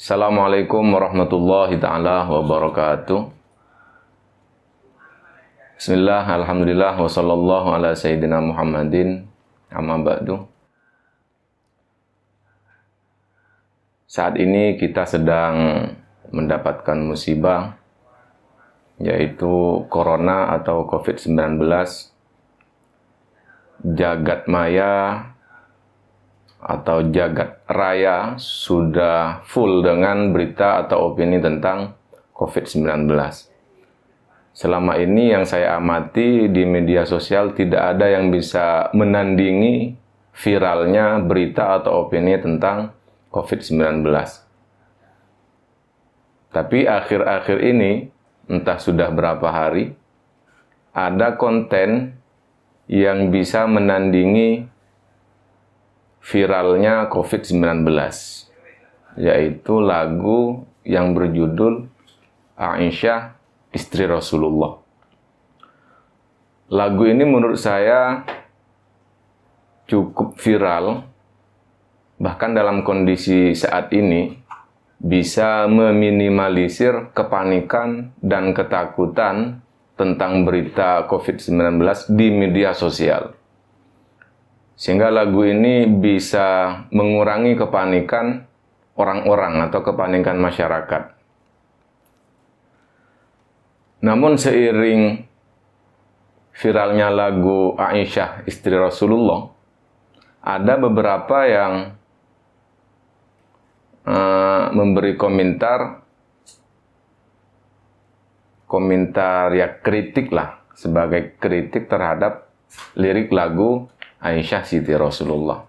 Assalamualaikum warahmatullahi taala wabarakatuh. Bismillah, alhamdulillah, wa sallallahu ala sayyidina Muhammadin, amma ba'du. Saat ini kita sedang mendapatkan musibah, yaitu Corona atau COVID-19. Jagat maya atau jagat raya sudah full dengan berita atau opini tentang COVID-19. Selama ini yang saya amati di media sosial tidak ada yang bisa menandingi viralnya berita atau opini tentang COVID-19. Tapi akhir-akhir ini, entah sudah berapa hari, ada konten yang bisa menandingi viralnya COVID-19, yaitu lagu yang berjudul Aisyah, istri Rasulullah. Lagu ini menurut saya cukup viral, bahkan dalam kondisi saat ini bisa meminimalisir kepanikan dan ketakutan tentang berita COVID-19 di media sosial. Sehingga lagu ini bisa mengurangi kepanikan orang-orang atau kepanikan masyarakat. Namun seiring viralnya lagu Aisyah istri Rasulullah, ada beberapa yang uh, memberi komentar komentar ya kritik lah sebagai kritik terhadap lirik lagu Aisyah Siti Rasulullah.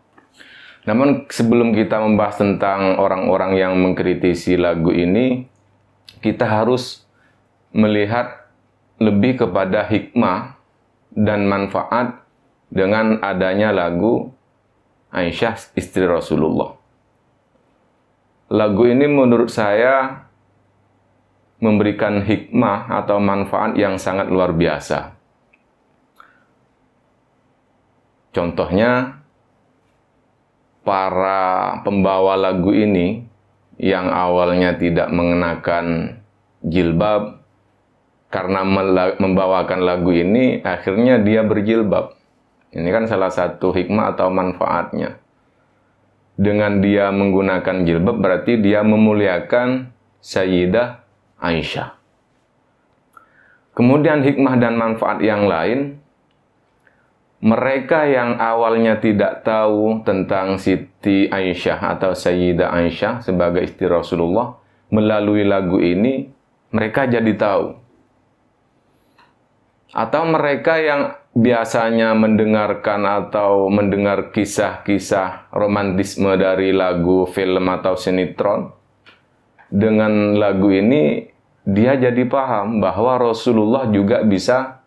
Namun sebelum kita membahas tentang orang-orang yang mengkritisi lagu ini, kita harus melihat lebih kepada hikmah dan manfaat dengan adanya lagu Aisyah istri Rasulullah. Lagu ini menurut saya memberikan hikmah atau manfaat yang sangat luar biasa. Contohnya, para pembawa lagu ini yang awalnya tidak mengenakan jilbab, karena membawakan lagu ini, akhirnya dia berjilbab. Ini kan salah satu hikmah atau manfaatnya. Dengan dia menggunakan jilbab, berarti dia memuliakan Sayyidah Aisyah. Kemudian hikmah dan manfaat yang lain, mereka yang awalnya tidak tahu tentang Siti Aisyah atau Sayyidah Aisyah sebagai istri Rasulullah, melalui lagu ini, mereka jadi tahu. Atau mereka yang biasanya mendengarkan atau mendengar kisah-kisah romantisme dari lagu, film, atau sinetron, dengan lagu ini dia jadi paham bahwa Rasulullah juga bisa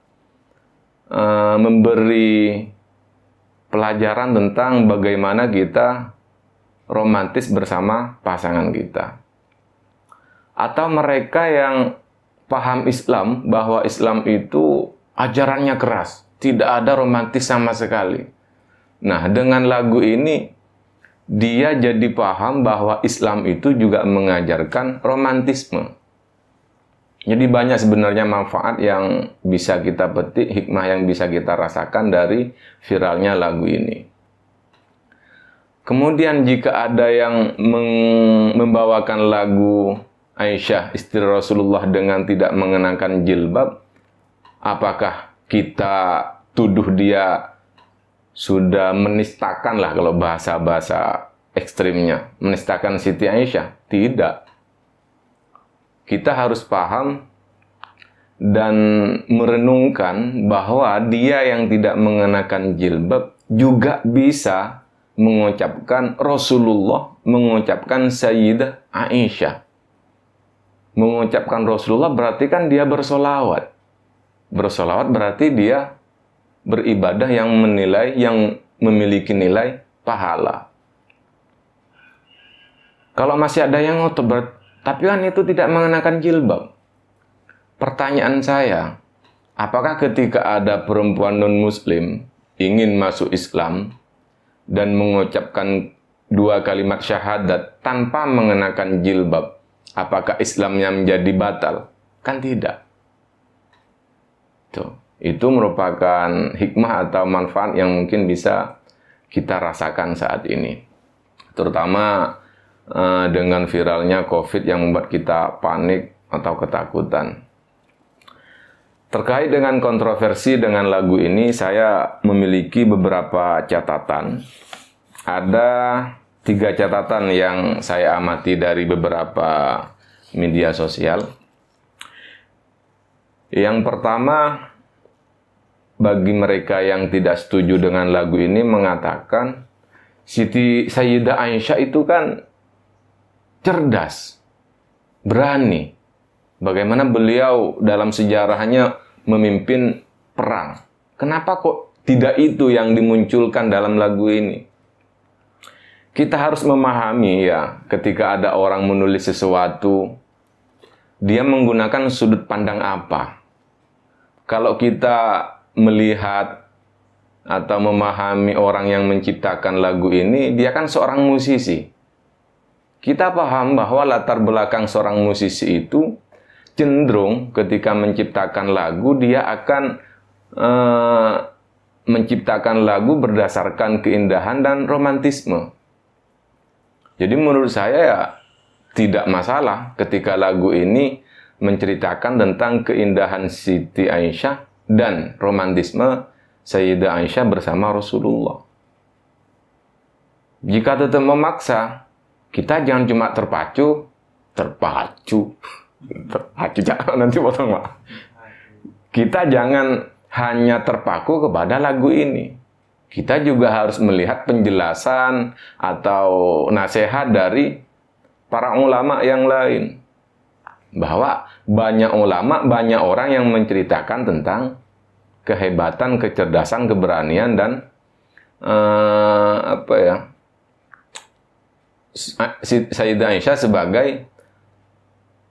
uh, memberi pelajaran tentang bagaimana kita romantis bersama pasangan kita. Atau mereka yang paham Islam bahwa Islam itu ajarannya keras, tidak ada romantis sama sekali. Nah, dengan lagu ini dia jadi paham bahwa Islam itu juga mengajarkan romantisme. Jadi banyak sebenarnya manfaat yang bisa kita petik, hikmah yang bisa kita rasakan dari viralnya lagu ini. Kemudian jika ada yang membawakan lagu Aisyah istri Rasulullah dengan tidak mengenakan jilbab, apakah kita tuduh dia sudah menistakan lah kalau bahasa-bahasa ekstrimnya, menistakan Siti Aisyah? Tidak kita harus paham dan merenungkan bahwa dia yang tidak mengenakan jilbab juga bisa mengucapkan Rasulullah, mengucapkan Sayyidah Aisyah. Mengucapkan Rasulullah berarti kan dia bersolawat. Bersolawat berarti dia beribadah yang menilai, yang memiliki nilai pahala. Kalau masih ada yang ngotot tapi kan itu tidak mengenakan jilbab. Pertanyaan saya, apakah ketika ada perempuan non-muslim ingin masuk Islam dan mengucapkan dua kalimat syahadat tanpa mengenakan jilbab, apakah Islamnya menjadi batal? Kan tidak. Tuh. Itu merupakan hikmah atau manfaat yang mungkin bisa kita rasakan saat ini. Terutama uh, dengan viralnya COVID yang membuat kita panik atau ketakutan. Terkait dengan kontroversi dengan lagu ini, saya memiliki beberapa catatan. Ada tiga catatan yang saya amati dari beberapa media sosial. Yang pertama, bagi mereka yang tidak setuju dengan lagu ini mengatakan Siti Sayyidah Aisyah itu kan cerdas, berani. Bagaimana beliau dalam sejarahnya memimpin perang. Kenapa kok tidak itu yang dimunculkan dalam lagu ini? Kita harus memahami ya, ketika ada orang menulis sesuatu, dia menggunakan sudut pandang apa. Kalau kita melihat atau memahami orang yang menciptakan lagu ini, dia kan seorang musisi. Kita paham bahwa latar belakang seorang musisi itu cenderung ketika menciptakan lagu dia akan uh, menciptakan lagu berdasarkan keindahan dan romantisme. Jadi menurut saya ya tidak masalah ketika lagu ini menceritakan tentang keindahan Siti Aisyah dan romantisme Sayyidah Aisyah bersama Rasulullah. Jika tetap memaksa, kita jangan cuma terpacu, terpacu, terpacu jangan nanti potong mak. Kita jangan hanya terpaku kepada lagu ini. Kita juga harus melihat penjelasan atau nasihat dari para ulama yang lain bahwa banyak ulama, banyak orang yang menceritakan tentang kehebatan, kecerdasan, keberanian dan uh, apa ya? Sayyidah Aisyah sebagai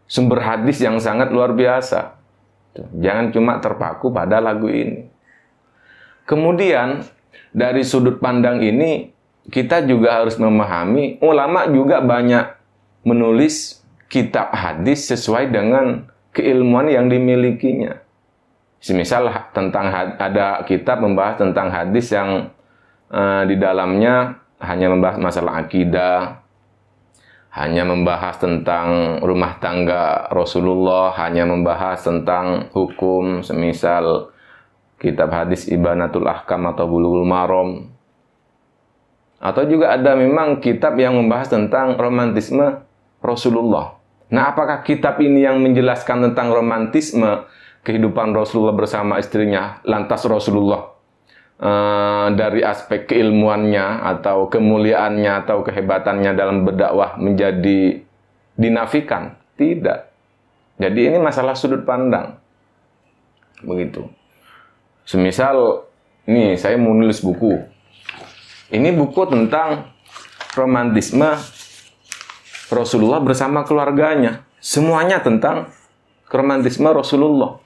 sumber hadis yang sangat luar biasa. Jangan cuma terpaku pada lagu ini. Kemudian dari sudut pandang ini kita juga harus memahami ulama juga banyak menulis kitab hadis sesuai dengan keilmuan yang dimilikinya. Semisal tentang ada kitab membahas tentang hadis yang uh, di dalamnya hanya membahas masalah akidah, hanya membahas tentang rumah tangga Rasulullah, hanya membahas tentang hukum, semisal kitab hadis Ibanatul Ahkam atau Bulughul Maram. Atau juga ada memang kitab yang membahas tentang romantisme Rasulullah. Nah, apakah kitab ini yang menjelaskan tentang romantisme kehidupan Rasulullah bersama istrinya? Lantas Rasulullah uh, dari aspek keilmuannya atau kemuliaannya atau kehebatannya dalam berdakwah menjadi dinafikan? Tidak. Jadi ini masalah sudut pandang. Begitu. Semisal, ini saya mau nulis buku. Ini buku tentang romantisme Rasulullah bersama keluarganya. Semuanya tentang romantisme Rasulullah.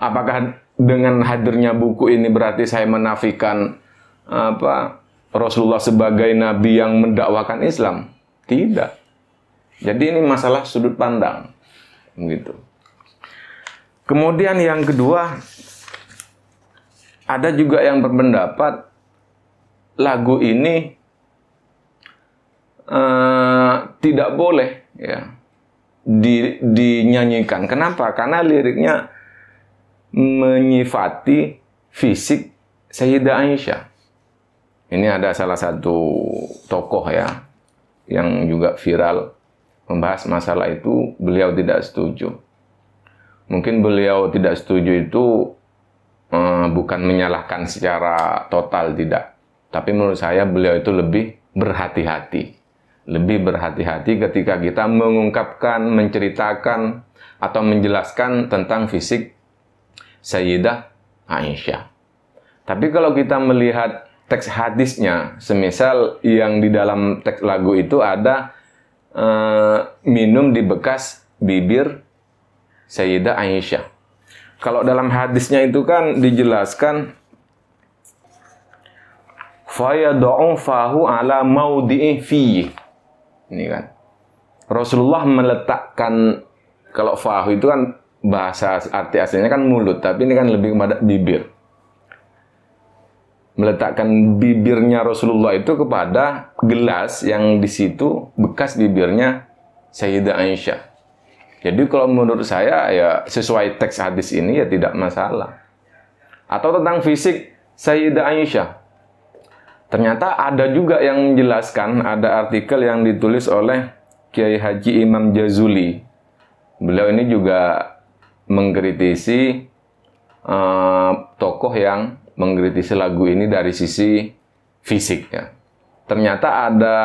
Apakah dengan hadirnya buku ini berarti saya menafikan apa Rasulullah sebagai nabi yang mendakwakan Islam? Tidak. Jadi ini masalah sudut pandang. Begitu. Kemudian yang kedua, ada juga yang berpendapat lagu ini uh, tidak boleh ya di, dinyanyikan. Kenapa? Karena liriknya menyifati fisik Sayyidah Aisyah. Ini ada salah satu tokoh ya yang juga viral membahas masalah itu, beliau tidak setuju. Mungkin beliau tidak setuju itu uh, bukan menyalahkan secara total tidak, tapi menurut saya beliau itu lebih berhati-hati lebih berhati-hati ketika kita mengungkapkan, menceritakan, atau menjelaskan tentang fisik Sayyidah Aisyah. Tapi kalau kita melihat teks hadisnya, semisal yang di dalam teks lagu itu ada uh, minum di bekas bibir Sayyidah Aisyah. Kalau dalam hadisnya itu kan dijelaskan fayad'u fahu ala maudi'i fi. Ini kan. Rasulullah meletakkan kalau fahu itu kan bahasa arti aslinya kan mulut, tapi ini kan lebih kepada bibir. Meletakkan bibirnya Rasulullah itu kepada gelas yang di situ bekas bibirnya Sayyidah Aisyah. Jadi kalau menurut saya ya sesuai teks hadis ini ya tidak masalah. Atau tentang fisik Sayyidah Aisyah. Ternyata ada juga yang menjelaskan, ada artikel yang ditulis oleh Kiai Haji Imam Jazuli. Beliau ini juga mengkritisi uh, tokoh yang mengkritisi lagu ini dari sisi fisiknya. Ternyata ada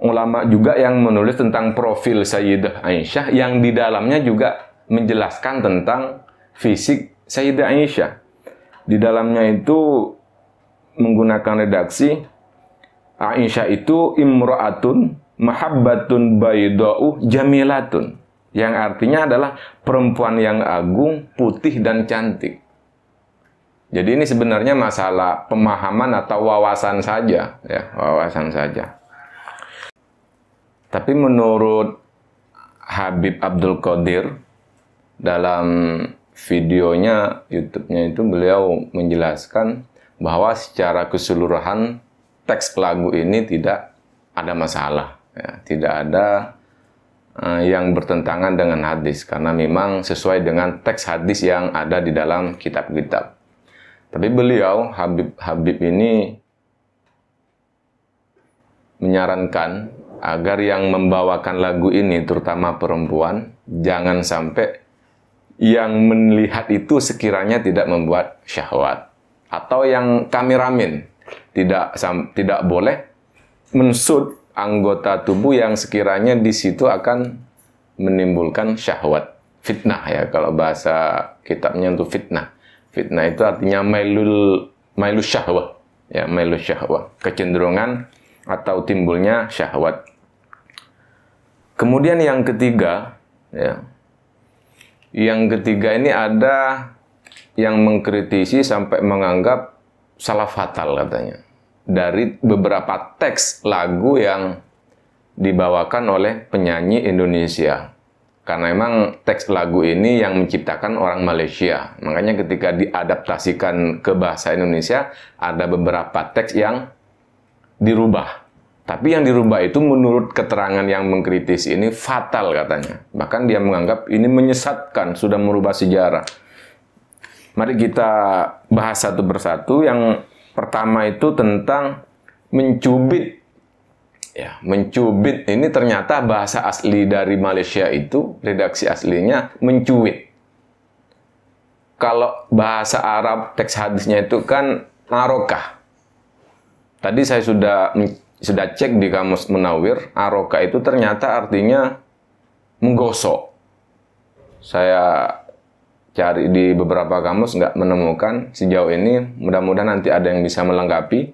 ulama juga yang menulis tentang profil Sayyidah Aisyah yang di dalamnya juga menjelaskan tentang fisik Sayyidah Aisyah. Di dalamnya itu menggunakan redaksi Aisyah itu imra'atun mahabbatun baydau jamilatun yang artinya adalah perempuan yang agung, putih dan cantik. Jadi ini sebenarnya masalah pemahaman atau wawasan saja, ya, wawasan saja. Tapi menurut Habib Abdul Qadir dalam videonya YouTube-nya itu beliau menjelaskan bahwa secara keseluruhan teks lagu ini tidak ada masalah ya, tidak ada yang bertentangan dengan hadis karena memang sesuai dengan teks hadis yang ada di dalam kitab-kitab. Tapi beliau Habib Habib ini menyarankan agar yang membawakan lagu ini terutama perempuan jangan sampai yang melihat itu sekiranya tidak membuat syahwat atau yang kameramen tidak tidak boleh mensud anggota tubuh yang sekiranya di situ akan menimbulkan syahwat. Fitnah ya kalau bahasa kitabnya untuk fitnah. Fitnah itu artinya mailul mailul syahwat. Ya, mailul syahwat. Kecenderungan atau timbulnya syahwat. Kemudian yang ketiga, ya. Yang ketiga ini ada yang mengkritisi sampai menganggap salah fatal katanya dari beberapa teks lagu yang dibawakan oleh penyanyi Indonesia. Karena memang teks lagu ini yang menciptakan orang Malaysia. Makanya ketika diadaptasikan ke bahasa Indonesia, ada beberapa teks yang dirubah. Tapi yang dirubah itu menurut keterangan yang mengkritis ini fatal katanya. Bahkan dia menganggap ini menyesatkan, sudah merubah sejarah. Mari kita bahas satu persatu yang Pertama itu tentang mencubit. Ya, mencubit ini ternyata bahasa asli dari Malaysia itu, redaksi aslinya mencuit. Kalau bahasa Arab teks hadisnya itu kan arokah. Tadi saya sudah sudah cek di kamus Munawir, aroka itu ternyata artinya menggosok. Saya cari di beberapa kamus nggak menemukan sejauh ini. Mudah-mudahan nanti ada yang bisa melengkapi.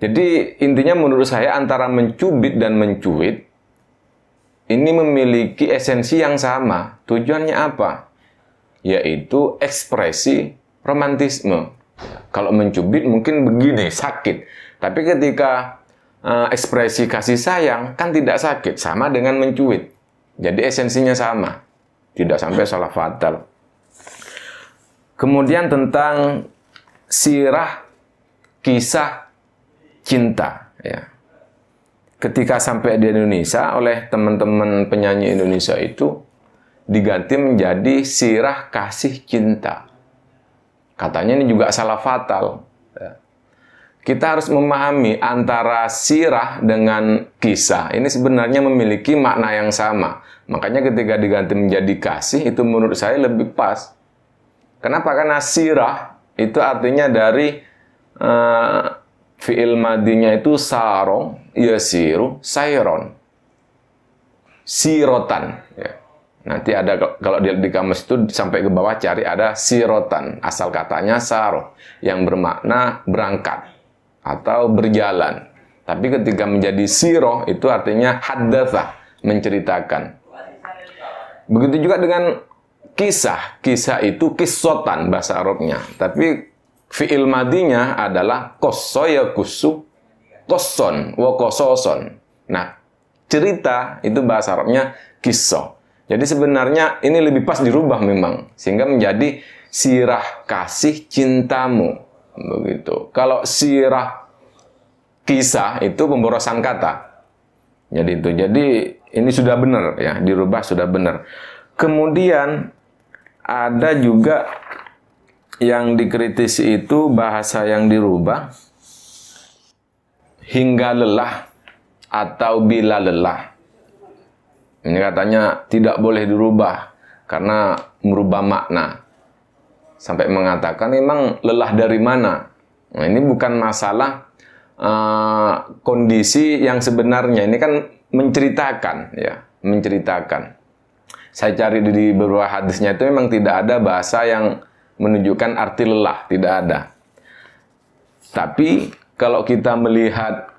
Jadi intinya menurut saya antara mencubit dan mencuit ini memiliki esensi yang sama. Tujuannya apa? Yaitu ekspresi romantisme. Kalau mencubit mungkin begini, sakit. Tapi ketika uh, ekspresi kasih sayang kan tidak sakit, sama dengan mencuit. Jadi esensinya sama. Tidak sampai salah fatal. Kemudian tentang sirah kisah cinta ya. Ketika sampai di Indonesia oleh teman-teman penyanyi Indonesia itu diganti menjadi sirah kasih cinta. Katanya ini juga salah fatal. Ya. Kita harus memahami antara sirah dengan kisah. Ini sebenarnya memiliki makna yang sama. Makanya ketika diganti menjadi kasih itu menurut saya lebih pas. Kenapa? Karena sirah itu artinya dari uh, fi'il madinya itu sarong, yasiru, sayron. Sirotan. Ya. Nanti ada kalau di, di kamus itu sampai ke bawah cari ada sirotan. Asal katanya saro yang bermakna berangkat atau berjalan. Tapi ketika menjadi siroh itu artinya haddatha, menceritakan. Begitu juga dengan kisah. Kisah itu kisotan bahasa Arabnya. Tapi fi'il madinya adalah kosoya kusu koson wa kososon. Nah, cerita itu bahasa Arabnya kisah. Jadi sebenarnya ini lebih pas dirubah memang sehingga menjadi sirah kasih cintamu begitu. Kalau sirah kisah itu pemborosan kata. Jadi itu. Jadi ini sudah benar ya, dirubah sudah benar. Kemudian ada juga yang dikritisi itu bahasa yang dirubah hingga lelah atau bila lelah. Ini katanya tidak boleh dirubah karena merubah makna. Sampai mengatakan memang lelah dari mana? Nah, ini bukan masalah uh, kondisi yang sebenarnya. Ini kan menceritakan ya, menceritakan. Saya cari di beberapa hadisnya itu memang tidak ada bahasa yang menunjukkan arti lelah, tidak ada. Tapi kalau kita melihat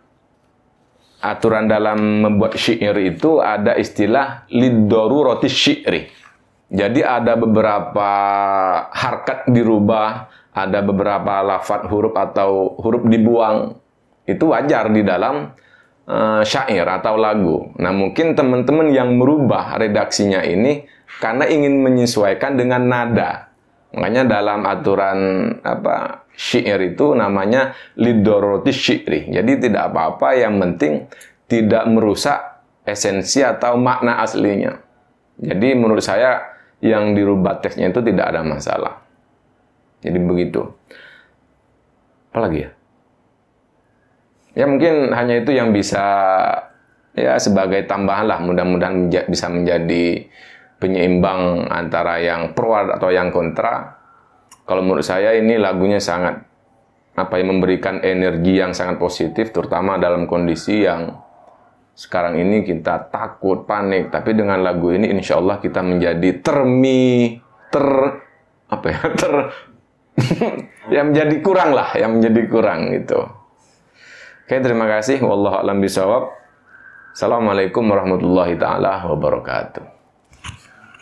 aturan dalam membuat syair itu ada istilah roti syi'ri. Jadi ada beberapa harkat dirubah, ada beberapa lafat huruf atau huruf dibuang. Itu wajar di dalam uh, syair atau lagu. Nah, mungkin teman-teman yang merubah redaksinya ini karena ingin menyesuaikan dengan nada. Makanya dalam aturan apa syair itu namanya lidoroti syi'ri. Jadi tidak apa-apa yang penting tidak merusak esensi atau makna aslinya. Jadi menurut saya yang dirubah teksnya itu tidak ada masalah. Jadi begitu. Apalagi ya? Ya mungkin hanya itu yang bisa ya sebagai tambahan lah. Mudah-mudahan bisa menjadi penyeimbang antara yang pro atau yang kontra. Kalau menurut saya ini lagunya sangat apa yang memberikan energi yang sangat positif terutama dalam kondisi yang sekarang ini kita takut, panik, tapi dengan lagu ini insya Allah kita menjadi termi, ter, apa ya, ter, yang menjadi kurang lah, yang menjadi kurang gitu. Oke, terima kasih. Wallahu a'lam. Assalamualaikum warahmatullahi taala wabarakatuh.